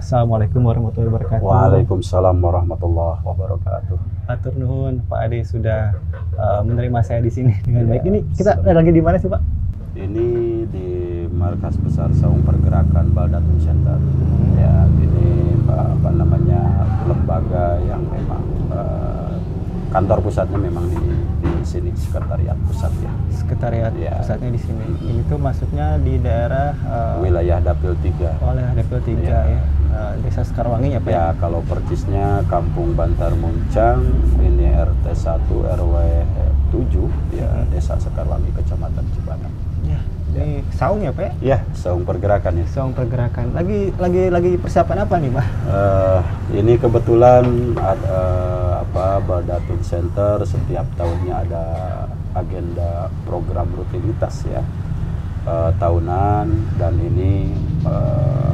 Assalamualaikum warahmatullahi wabarakatuh. Waalaikumsalam warahmatullahi wabarakatuh. Atur nuhun Pak Ade sudah uh, menerima saya di sini dengan Ya, baik. Ini kita selamat. lagi di mana sih Pak? Ini di markas besar Saung Pergerakan Baldatun Center. Ya, ini apa namanya lembaga yang memang uh, kantor pusatnya memang di, di sini sekretariat pusat ya. Sekretariat Ya. pusatnya di sini. Ini tuh masuknya di daerah uh, Wilayah Dapil 3. oleh DPL 3 Ya. ya. Uh, Desa Sekarwangi ya Pak. Ya, kalau persisnya Kampung Bantar Muncang, ini RT 1 RW 7 ya Desa Sekarwangi Kecamatan Cibadak. Ya. Saung ya Pak ya? Ya, Saung Pergerakan ya. Saung pergerakan. Lagi lagi lagi persiapan apa nih Pak? Eh, ini kebetulan ada apa Baldatun Center setiap tahunnya ada agenda program rutinitas ya eh, tahunan dan ini eh,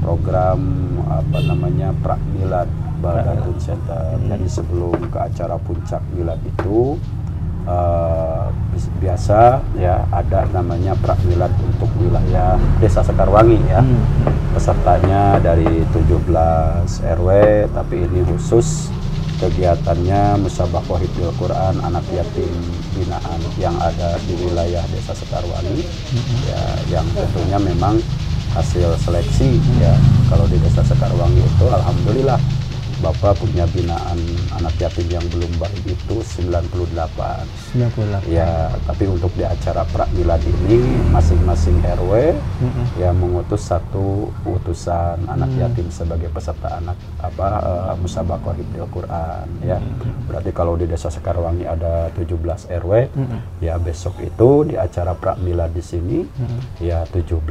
program apa namanya Prakmilad Baldatun Center. Jadi sebelum ke acara puncak milad itu bis- biasa ya ada namanya Prakmilad untuk wilayah Desa Sekarwangi ya. Hmm. pesertanya dari 17 RW tapi ini khusus kegiatannya Musabaqah Hifdzul Quran anak yatim binaan yang ada di wilayah Desa Sekarwangi. Ya yang tentunya memang hasil seleksi ya. Kalau di Desa Sekarwangi itu alhamdulillah Bapak punya binaan anak yatim yang belum baik itu 98 98. Ya, tapi untuk di acara Prakmilad ini masing-masing RW Mm-mm. ya mengutus satu utusan anak Hmm. yatim sebagai peserta anak apa eh, musabaqah hifdzil Quran ya. Hmm. Berarti kalau di Desa Sekarwangi ada 17 RW, Mm-mm. ya besok itu di acara Prakmilad di sini Mm-mm. ya 17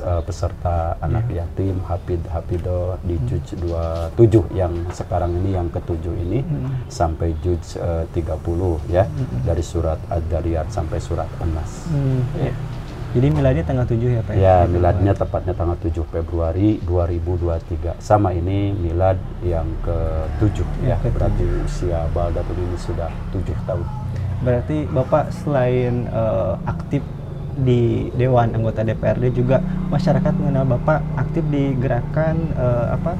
eh, peserta anak yatim hafid hafidoh di Hmm. juj 27 yang sekarang ini yang ketujuh ini Mm-mm. sampai juj eh, 30 ya dari surat Ad-Dariyat sampai surat An-Nas. Hmm, ya. Jadi miladnya tanggal 7 ya Pak? Ya, miladnya tepatnya tanggal 7 Februari 2023. Sama ini milad yang ke-7 ya. Yang ke-7. Berarti usia Baldatun ini sudah 7 tahun. Berarti Bapak selain eh, aktif di Dewan anggota DPRD juga masyarakat mengenal Bapak aktif di gerakan eh, apa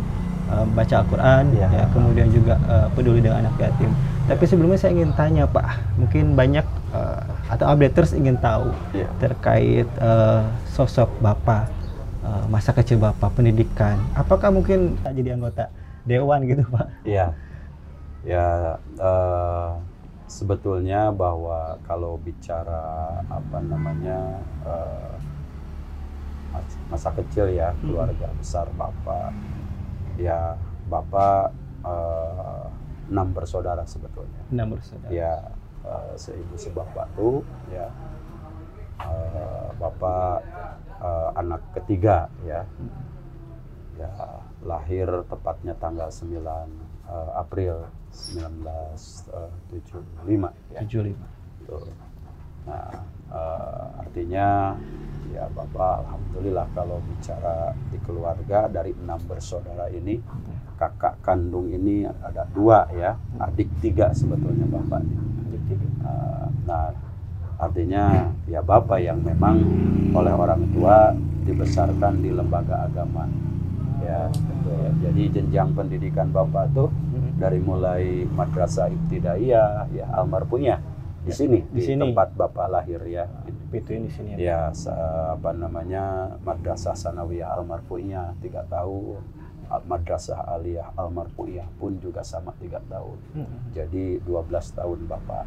eh, baca Al-Qur'an Ya. ya, kemudian juga eh, peduli dengan anak yatim. Tapi sebelumnya saya ingin tanya Pak, mungkin banyak eh, atau updaters ingin tahu Ya. terkait eh, sosok Bapak, eh, masa kecil Bapak, pendidikan. Apakah mungkin tak jadi anggota dewan gitu Pak? Iya. Ya, eh, sebetulnya bahwa kalau bicara apa namanya mas- masa kecil ya Hmm. keluarga besar bapak, ya bapak eh, enam bersaudara sebetulnya. Enam bersaudara. Ya eh, seibu sebapak tuh ya eh, bapak eh, anak ketiga ya ya lahir tepatnya tanggal 9 eh, April 1975 ya 75. Tuh. Nah, eh, artinya ya Bapak alhamdulillah kalau bicara di keluarga dari enam bersaudara ini kakak kandung ini ada dua ya, adik tiga sebetulnya Bapak. Adik tiga. Eh, nah, artinya ya Bapak yang memang oleh orang tua dibesarkan di lembaga agama. Ya, ya. Jadi jenjang pendidikan Bapak tuh dari mulai madrasah ibtidaiyah ya almarhumnya di sini di di, sini. tempat bapak lahir ya Pituin di sini ya. ya apa namanya madrasah sanawiyah almarhumnya tiga tahun madrasah aliyah almarhumnya pun juga sama tiga tahun Mm-mm. jadi 12 tahun bapak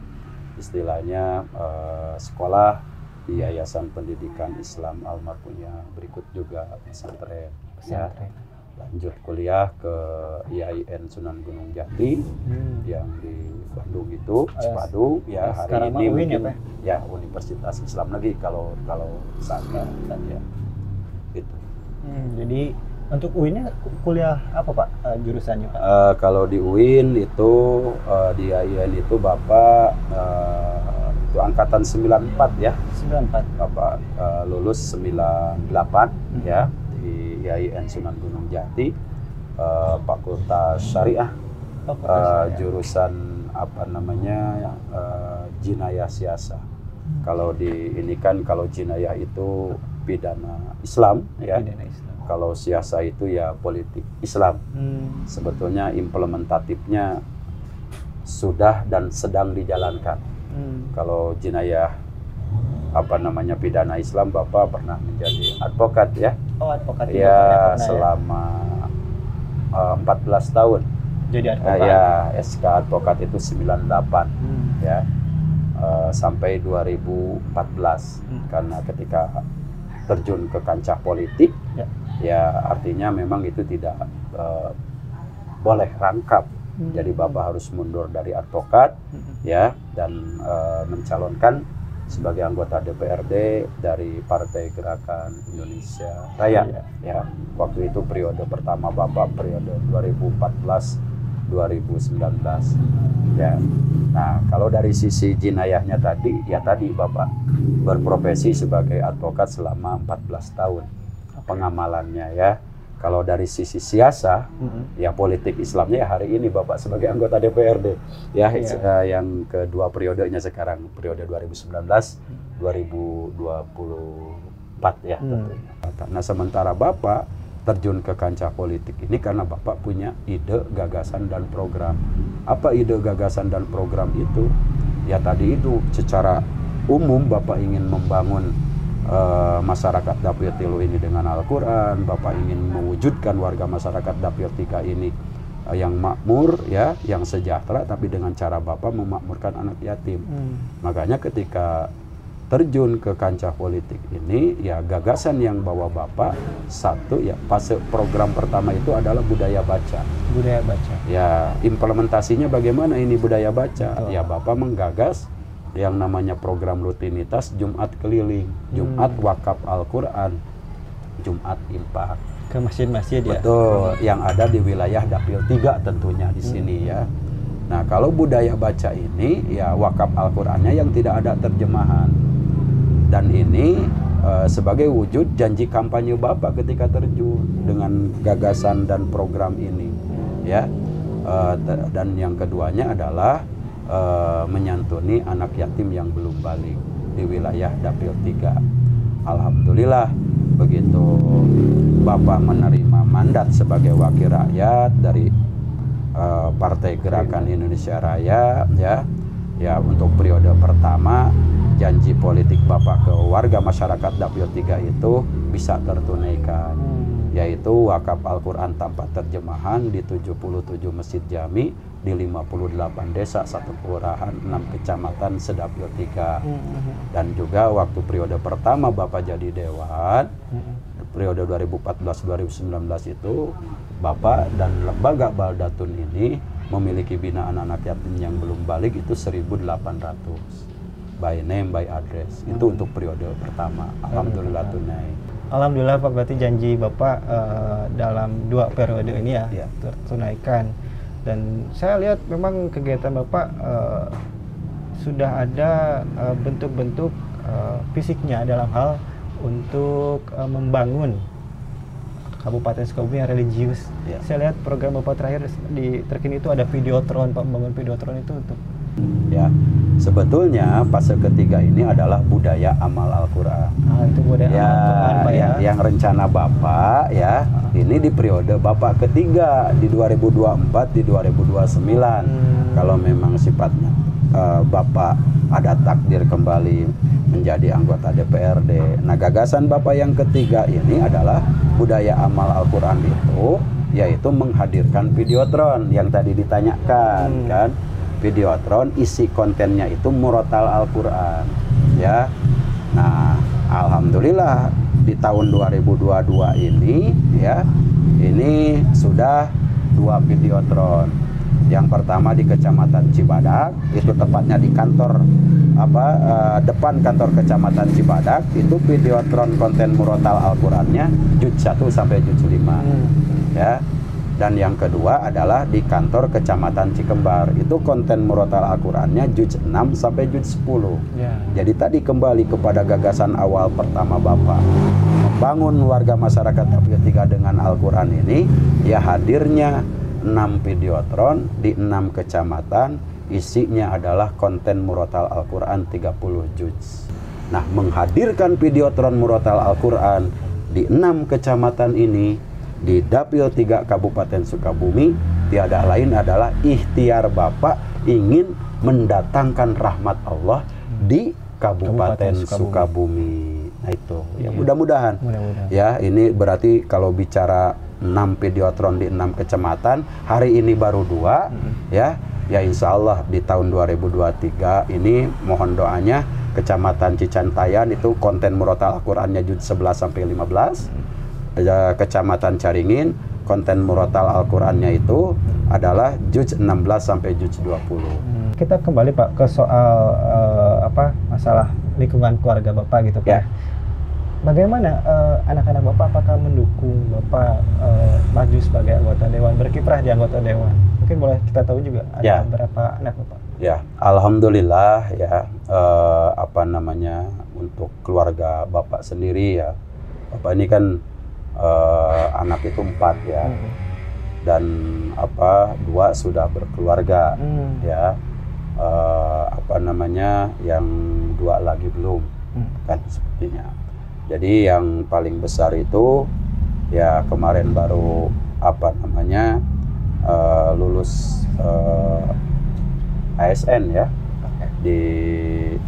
istilahnya eh, sekolah di yayasan pendidikan Islam almarhumnya berikut juga pesantren ya Pesantren. Lanjut kuliah ke IAIN Sunan Gunung Jati Hmm. yang di Bandung itu Oh, ya. Ya hari Sekarang ini ya, mungkin ya Universitas Islam Negeri kalau kalau saat ini ya gitu. Hmm, jadi untuk UI-nya kuliah apa Pak eh, jurusannya Pak? Eh, kalau di UIN itu eh, di IAIN itu Bapak eh, itu angkatan 94 ya 94. Bapak eh, lulus 98 Hmm. ya IAIN Sunan Gunung Jati eh, Fakultas Syariah Fakultas jurusan apa namanya eh, jinayah siasa. Kalau di ini kan kalau jinayah itu pidana Islam ya. Pidana Islam. kalau siasa itu ya politik Islam. Hmm. Sebetulnya implementatifnya sudah dan sedang dijalankan. Hmm. Kalau jenayah apa namanya pidana Islam Bapak pernah menjadi advokat ya. Oh, advokat juga Ya pernah ya? selama eh, 14 tahun. jadi Eh, advokat. ya SK advokat itu 98 Hmm. ya. Eh, sampai 2014 Hmm. karena ketika terjun ke kancah politik Ya. ya artinya memang itu tidak eh, boleh rangkap. Hmm. Jadi Bapak harus mundur dari advokat Hmm. ya dan eh, mencalonkan sebagai anggota DPRD dari Partai Gerakan Indonesia Raya. Iya. ya waktu itu periode pertama Bapak periode 2014 2019 ya nah kalau dari sisi jinayahnya tadi ya tadi Bapak berprofesi sebagai advokat selama 14 tahun pengamalannya ya kalau dari sisi siasa Hmm. ya politik Islamnya ya hari ini Bapak sebagai anggota DPRD ya Iya. eh, yang kedua periodenya sekarang periode 2019 2024 ya Hmm. tentunya. Nah sementara Bapak terjun ke kancah politik ini karena Bapak punya ide, gagasan dan program. Apa ide, gagasan dan program itu? Ya tadi itu secara umum Bapak ingin membangun eh, masyarakat Dapil Tilu ini dengan Al-Quran, Bapak ingin mewujudkan warga masyarakat Dapil Tiga ini eh, yang makmur, ya, yang sejahtera, tapi dengan cara Bapak memakmurkan anak yatim. Hmm. Makanya ketika terjun ke kancah politik ini, ya gagasan yang bawa Bapak satu, ya fase program pertama itu adalah budaya baca. budaya baca Ya implementasinya bagaimana ini budaya baca? Betul. Ya Bapak menggagas yang namanya program rutinitas Jumat keliling, Jumat Hmm. wakaf Al-Quran, Jumat impak. ke masjid-masjid ya Betul, yang ada di wilayah Dapil 3 tentunya di sini ya. Nah, kalau budaya baca ini ya wakaf Al-Qur'annya yang tidak ada terjemahan. Dan ini eh, sebagai wujud janji kampanye Bapak ketika terjun dengan gagasan dan program ini ya. Te- dan yang keduanya adalah eh, menyantuni anak yatim yang belum balik di wilayah Dapil 3. Alhamdulillah begitu Bapak menerima mandat sebagai wakil rakyat dari eh, Partai Gerakan Indonesia Raya ya ya untuk periode pertama janji politik Bapak ke warga masyarakat Dapil 3 itu bisa tertunaikan Hmm. Yaitu wakaf Al-Quran tanpa terjemahan di 77 masjid jami di 58 desa satu kelurahan 6 kecamatan sedapil 3 Hmm. dan juga waktu periode pertama Bapak jadi dewan Hmm. periode 2014-2019 itu Bapak dan lembaga Baldatun ini memiliki binaan anak yatim yang belum balik itu 1.800 by name by address. Itu untuk periode pertama. Alhamdulillah tunai Alhamdulillah Pak berarti janji Bapak eh, dalam dua periode ini ya Iya. tertunaikan dan saya lihat memang kegiatan Bapak eh, sudah ada eh, bentuk-bentuk eh, fisiknya dalam hal untuk eh, membangun Kabupaten Sukabumi yang religius. Iya. Saya lihat program Bapak terakhir di terkini itu ada videotron, Pak membangun videotron itu untuk ya sebetulnya fase ketiga ini adalah budaya amal Al-Quran ah, itu budaya ya, Al-Quran, Pak ya. yang, yang rencana Bapak ya ini di periode Bapak ketiga di 2024 di 2029 Hmm. kalau memang sifatnya eh, Bapak ada takdir kembali menjadi anggota DPRD nah gagasan Bapak yang ketiga ini adalah budaya amal Al-Quran itu yaitu menghadirkan videotron yang tadi ditanyakan Hmm. kan videotron isi kontennya itu murotal Al-Quran ya. Nah Alhamdulillah di tahun 2022 ini ya ini sudah dua videotron. Yang pertama di Kecamatan Cibadak itu tepatnya di kantor apa eh, depan kantor Kecamatan Cibadak itu videotron konten murotal Al-Qurannya juz 1 sampai juz 5 Hmm. ya dan yang kedua adalah di kantor Kecamatan Cikembar. Itu konten murotal Al-Qurannya juz 6 sampai juz 10 Ya. jadi tadi kembali kepada gagasan awal pertama Bapak. Membangun warga masyarakat 3 dengan Al-Quran ini ya hadirnya 6 videotron di 6 kecamatan. Isinya adalah konten murotal Al-Quran 30 juz. Nah menghadirkan videotron murotal Al-Quran di enam kecamatan ini di Dapil 3 Kabupaten Sukabumi tiada lain adalah ikhtiar Bapak ingin mendatangkan rahmat Allah di Kabupaten, Kabupaten Sukabumi. Sukabumi. Nah itu, ya Iya. mudah-mudahan. Mudah-mudahan. Ya, ini berarti kalau bicara 6 videotron di 6 kecamatan, hari ini baru dua, ya. Ya insya Allah di tahun 2023 ini mohon doanya Kecamatan Cicantayan itu konten murotal Al-Qur'annya juz 11 sampai 15. Ya, Kecamatan Caringin konten murotal Al-Qur'annya itu adalah juz 16 sampai juz 20. Hmm, Kita kembali Pak ke soal eh, apa masalah lingkungan keluarga Bapak gitu Pak. Ya. Bagaimana eh, anak-anak Bapak apakah mendukung Bapak eh, maju sebagai anggota dewan, berkiprah di anggota dewan? Mungkin boleh kita tahu juga ada Ya. berapa anak Bapak? Ya, alhamdulillah ya eh, apa namanya untuk keluarga bapak sendiri ya. Bapak ini kan eh, anak itu empat ya Hmm. dan apa dua sudah berkeluarga Hmm. ya. Eh, apa namanya yang dua lagi belum Hmm. kan sepertinya. Jadi yang paling besar itu ya kemarin baru apa namanya eh, lulus eh, ASN ya di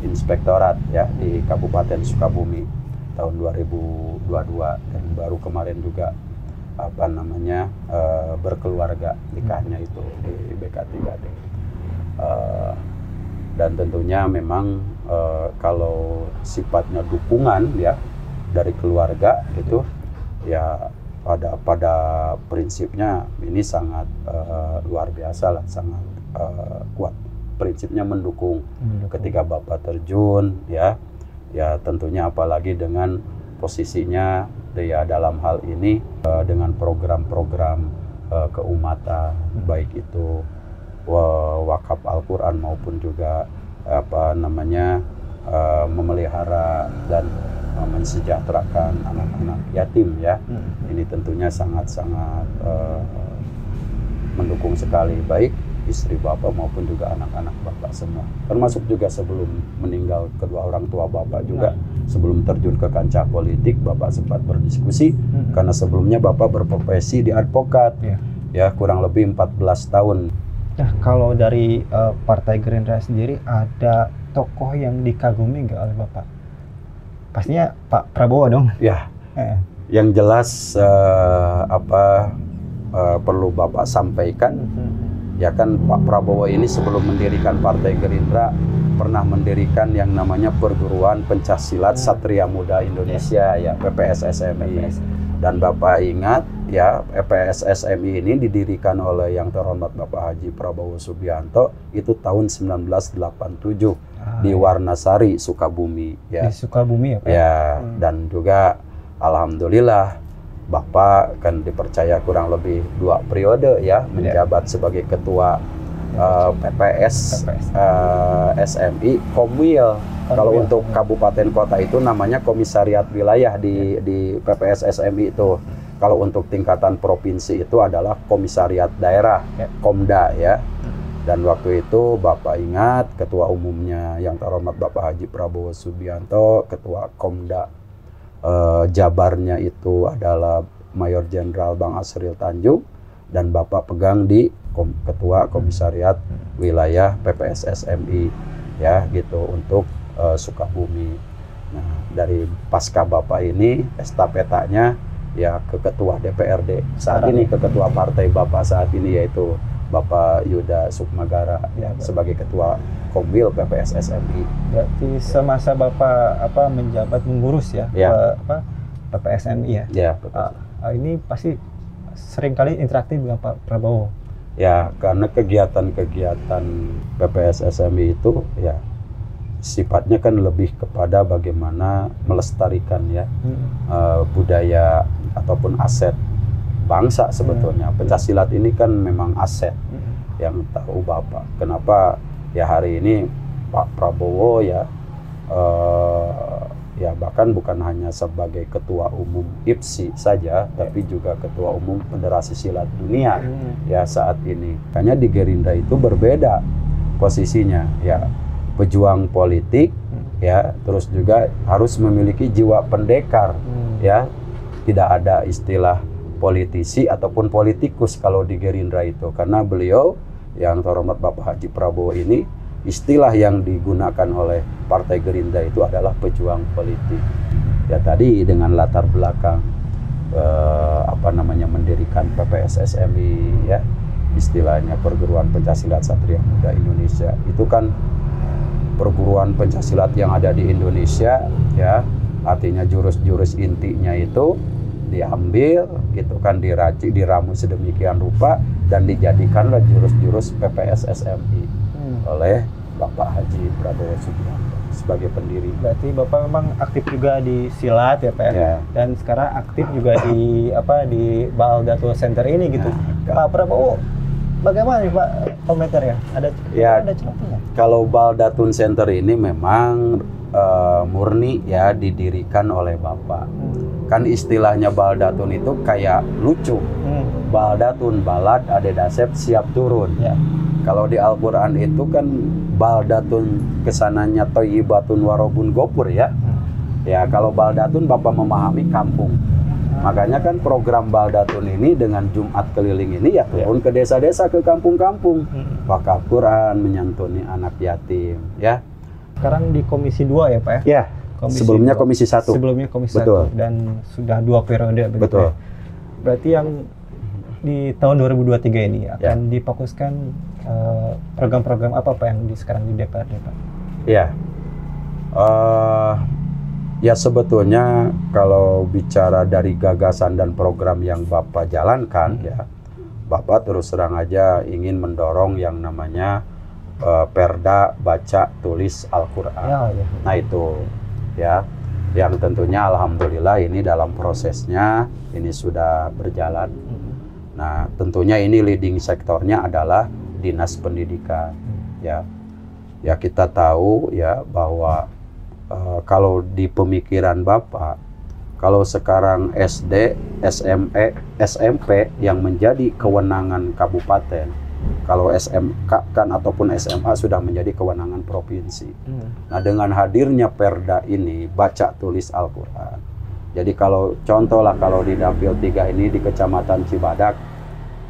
inspektorat ya di Kabupaten Sukabumi tahun 2022 dan baru kemarin juga apa namanya eh, berkeluarga nikahnya itu di BK3D Eh, dan tentunya memang eh, kalau sifatnya dukungan ya dari keluarga gitu ya pada pada prinsipnya ini sangat eh, luar biasa lah sangat eh, kuat. Prinsipnya mendukung. Mendukung. ketika bapak terjun ya ya tentunya apalagi dengan posisinya dia dalam hal ini eh, dengan program-program eh, keumatan baik itu wa- wakaf Al-Qur'an maupun juga apa namanya eh, memelihara dan eh, mensejahterakan anak-anak yatim ya Hmm. ini tentunya sangat-sangat eh, mendukung sekali baik istri bapak maupun juga anak-anak bapak semua termasuk juga sebelum meninggal kedua orang tua bapak juga sebelum terjun ke kancah politik bapak sempat berdiskusi Hmm. karena sebelumnya bapak berprofesi di advokat Iya. ya kurang lebih 14 tahun Nah, kalau dari eh, Partai Gerindra sendiri ada tokoh yang dikagumi nggak oleh Bapak? Pastinya Pak Prabowo dong. ya Eh, yang jelas eh, apa eh, perlu bapak sampaikan hmm. Ya kan Pak Prabowo ini sebelum mendirikan Partai Gerindra pernah mendirikan yang namanya Perguruan Pencaksilat Hmm. Satria Muda Indonesia ya PPSSMI PPS. dan Bapak ingat ya PPSSMI ini didirikan oleh yang terhormat Bapak Haji Prabowo Subianto itu tahun 1987 Ah, di iya. Warnasari Sukabumi ya di Sukabumi ya Pak? ya Hmm. dan juga alhamdulillah Bapak kan dipercaya kurang lebih dua periode ya menjabat sebagai ketua eh, PPS, PPS. eh, SMI Komwil. Kalau untuk kabupaten kota itu namanya komisariat wilayah di di PPS SMI itu. Kalau untuk tingkatan provinsi itu adalah komisariat daerah Ya. Komda ya. Dan waktu itu Bapak ingat ketua umumnya yang terhormat Bapak Haji Prabowo Subianto, ketua Komda eh, Jabarnya itu adalah Mayor Jenderal Bang Asril Tanjung dan Bapak pegang di kom- ketua komisariat wilayah PPS SMI ya gitu untuk eh, Sukabumi. Nah, dari pasca Bapak ini estafetanya ya ke ketua DPRD saat ini ke ketua partai Bapak saat ini yaitu Bapak Yuda Sukmagara ya, Ya, Pak. sebagai ketua Komwil PPS SMI. Berarti semasa Bapak apa menjabat mengurus ya, Ya. Apa PPSMI ya. Ya, betul. Ah, ini pasti sering kali interaktif dengan Pak Prabowo. Ya, karena kegiatan-kegiatan PPS SMI itu ya sifatnya kan lebih kepada bagaimana melestarikan ya Hmm. eh, budaya ataupun aset bangsa sebetulnya. Pencaksilat ini kan memang aset Hmm. yang tahu Bapak. Kenapa ya hari ini Pak Prabowo ya eh, ya bahkan bukan hanya sebagai ketua umum IPSI saja, tapi juga ketua umum Federasi Silat Dunia Hmm. ya saat ini. Hanya di Gerindra itu berbeda posisinya ya pejuang politik Hmm. ya terus juga harus memiliki jiwa pendekar Hmm. ya tidak ada istilah politisi ataupun politikus kalau di Gerindra itu karena beliau yang terhormat Bapak Haji Prabowo ini istilah yang digunakan oleh Partai Gerindra itu adalah pejuang politik. Ya tadi dengan latar belakang eh, apa namanya mendirikan PPSSMI ya istilahnya perguruan pencaksilat Satria Muda Indonesia itu kan perguruan pencaksilat yang ada di Indonesia ya artinya jurus-jurus intinya itu diambil gitu kan diraci diramu sedemikian rupa dan dijadikanlah jurus-jurus PPSSMI hmm. oleh Bapak Haji Prabowo Subianto sebagai pendiri. Berarti Bapak memang aktif juga di silat ya Pak ya? ya. Dan sekarang aktif juga di apa di Baldatul Center ini gitu. Nah, Pak Prabowo bagaimana nih Pak komentarnya? Ada ya, ada contohnya? Kalau Baldatun Center ini memang uh, murni ya didirikan oleh Bapak. Hmm. Kan istilahnya Baldatun itu kayak lucu. Hmm. Baldatun balad adedasep siap turun. Ya. Kalau di Al-Qur'an itu kan baldatun ke sananya toyibatun warobun gopur ya. Hmm. Ya kalau baldatun Bapak memahami kampung. Makanya kan program Baldatun ini dengan Jumat keliling ini ya turun ya. ke desa-desa, ke kampung-kampung. Hmm. Wakaf Quran, menyantuni anak yatim, ya. Sekarang di Komisi 2 ya Pak ya? Ya, komisi sebelumnya 2. Komisi 1. Sebelumnya Komisi Betul. 1 dan sudah dua periode begitu Betul. Ya? Berarti yang di tahun 2023 ini akan ya. difokuskan eh, program-program uh, apa Pak yang di sekarang di DPRD Pak? Ya. Uh, Ya sebetulnya kalau bicara dari gagasan dan program yang Bapak jalankan hmm. ya, Bapak terus terang aja ingin mendorong yang namanya uh, Perda baca tulis Al-Qur'an. Ya, ya. Nah itu ya yang tentunya alhamdulillah ini dalam prosesnya ini sudah berjalan. Hmm. Nah, tentunya ini leading sektornya adalah Dinas Pendidikan hmm. ya. Ya kita tahu ya bahwa uh, kalau di pemikiran Bapak, kalau sekarang SD, SME, SMP yang menjadi kewenangan kabupaten, kalau SMK kan ataupun SMA sudah menjadi kewenangan provinsi. Hmm. Nah, dengan hadirnya Perda ini baca tulis Al-Qur'an. Jadi kalau contoh lah kalau di Dapil 3 ini di Kecamatan Cibadak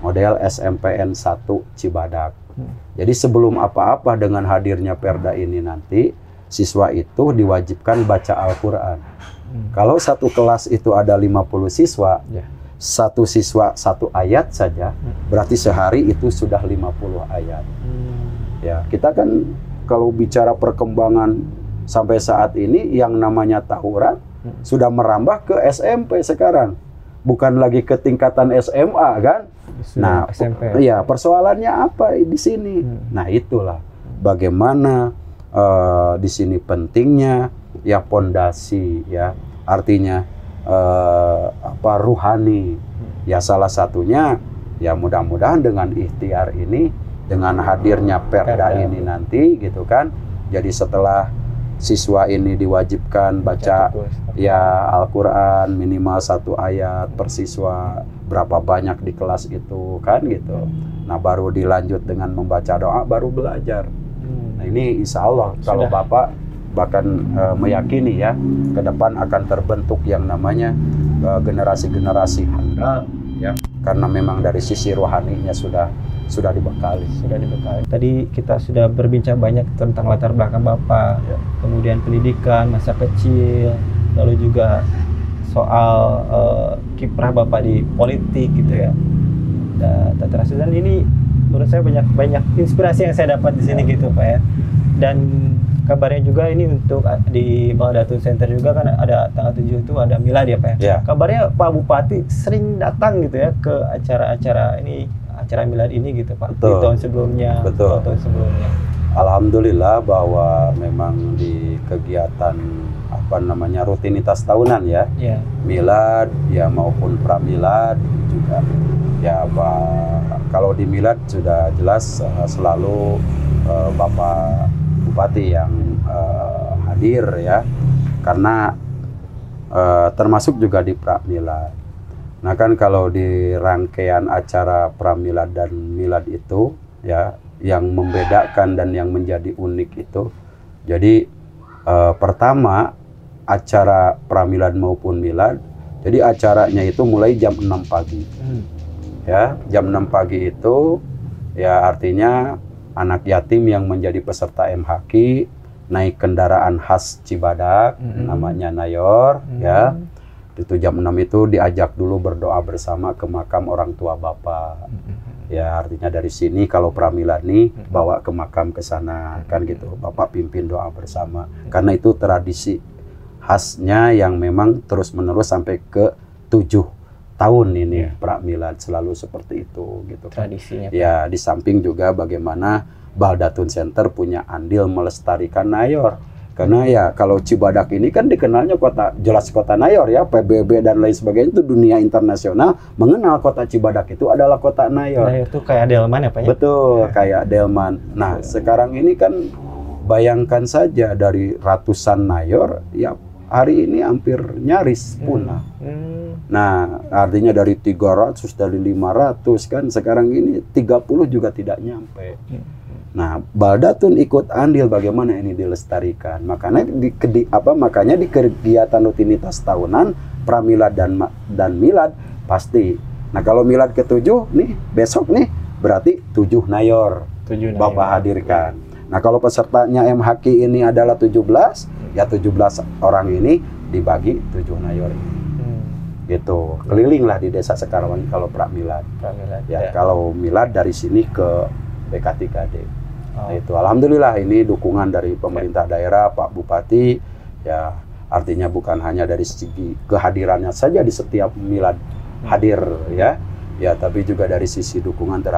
model SMPN 1 Cibadak. Hmm. Jadi sebelum apa-apa dengan hadirnya Perda ini nanti siswa itu diwajibkan baca Al-Quran. Hmm. Kalau satu kelas itu ada 50 siswa, yeah. Satu siswa satu ayat saja, hmm. berarti sehari itu sudah 50 ayat. Hmm. Ya, kita kan kalau bicara perkembangan sampai saat ini yang namanya Taurat hmm. sudah merambah ke SMP sekarang. Bukan lagi ke tingkatan SMA kan? Sudah nah, SMP. ya persoalannya apa di sini? Hmm. Nah, itulah bagaimana uh, di sini pentingnya ya pondasi ya artinya uh, apa ruhani. Ya salah satunya ya mudah-mudahan dengan ikhtiar ini dengan hadirnya perda ini nanti gitu kan. Jadi setelah siswa ini diwajibkan baca ya Al-Quran minimal satu ayat per siswa berapa banyak di kelas itu kan gitu. Nah baru dilanjut dengan membaca doa baru belajar. Nah ini insya Allah Sudah. kalau Bapak bahkan uh, meyakini ya ke depan akan terbentuk yang namanya generasi-generasi uh, handal ya. Karena memang dari sisi rohaninya sudah sudah dibekali. Sudah dibekali. Tadi kita sudah berbincang banyak tentang latar belakang bapak ya. kemudian pendidikan masa kecil lalu juga soal uh, kiprah bapak di politik gitu ya. Dan dan ini menurut saya banyak banyak inspirasi yang saya dapat di sini gitu pak ya. Dan kabarnya juga ini untuk ah, di Baldatu Center juga kan ada tanggal 7 itu ada milad ya Pak ya. Yeah. Kabarnya Pak Bupati sering datang gitu ya ke acara-acara ini acara milad ini gitu Pak Betul. di tahun sebelumnya Betul. tahun sebelumnya. Alhamdulillah bahwa memang di kegiatan apa namanya rutinitas tahunan ya. Yeah. Milad ya maupun pramilad juga ya Pak kalau di Milad sudah jelas uh, selalu uh, Bapak Bupati yang uh, hadir ya karena uh, termasuk juga di Pramilad. Nah kan kalau di rangkaian acara Pramilad dan Milad itu ya yang membedakan dan yang menjadi unik itu jadi uh, pertama acara Pramilad maupun Milad Jadi acaranya itu mulai jam 6 pagi. Hmm. Ya, jam 6 pagi itu ya artinya anak yatim yang menjadi peserta MHQ naik kendaraan khas Cibadak Mm-mm. namanya Nayor Hmm. ya. Itu jam 6 itu diajak dulu berdoa bersama ke makam orang tua Bapak. Hmm. Ya, artinya dari sini kalau Pramilani Mm-mm. bawa ke makam ke sana kan Mm-mm. gitu. Bapak pimpin doa bersama. Karena itu tradisi khasnya yang memang terus-menerus sampai ke tujuh tahun ini Iya. Pramilad selalu seperti itu gitu kan. Tradisinya. Pak. Ya, di samping juga bagaimana Baldatun Center punya andil melestarikan Nayor. Karena ya kalau Cibadak ini kan dikenalnya kota jelas kota Nayor ya, PBB dan lain sebagainya itu dunia internasional mengenal kota Cibadak itu adalah kota Nayor. Nah, itu kayak Delman ya Pak ya? Betul, kayak Delman. Nah, sekarang ini kan bayangkan saja dari ratusan Nayor ya hari ini hampir nyaris punah. Hmm. Nah, artinya dari 300 dari 500 kan sekarang ini 30 juga tidak nyampe. Hmm. Nah, Baldatun ikut andil bagaimana ini dilestarikan. Makanya di, di apa makanya di kegiatan rutinitas tahunan pramilad dan dan milad pasti. Nah, kalau milad ketujuh nih besok nih berarti tujuh nayor Tujuh Bapak Nayor. hadirkan. Nah, kalau pesertanya MHQ ini adalah 17, ya 17 orang ini dibagi tujuh nayor ini. Hmm. Gitu. Kelilinglah di desa Sekarwangi kalau pramilad. Pramilad. Ya, kalau milad dari sini ke BK3D. Oh. Nah, itu alhamdulillah ini dukungan dari pemerintah daerah, Pak Bupati. Ya, artinya bukan hanya dari segi kehadirannya saja di setiap milad hadir ya. Ya, tapi juga dari sisi dukungan terhadap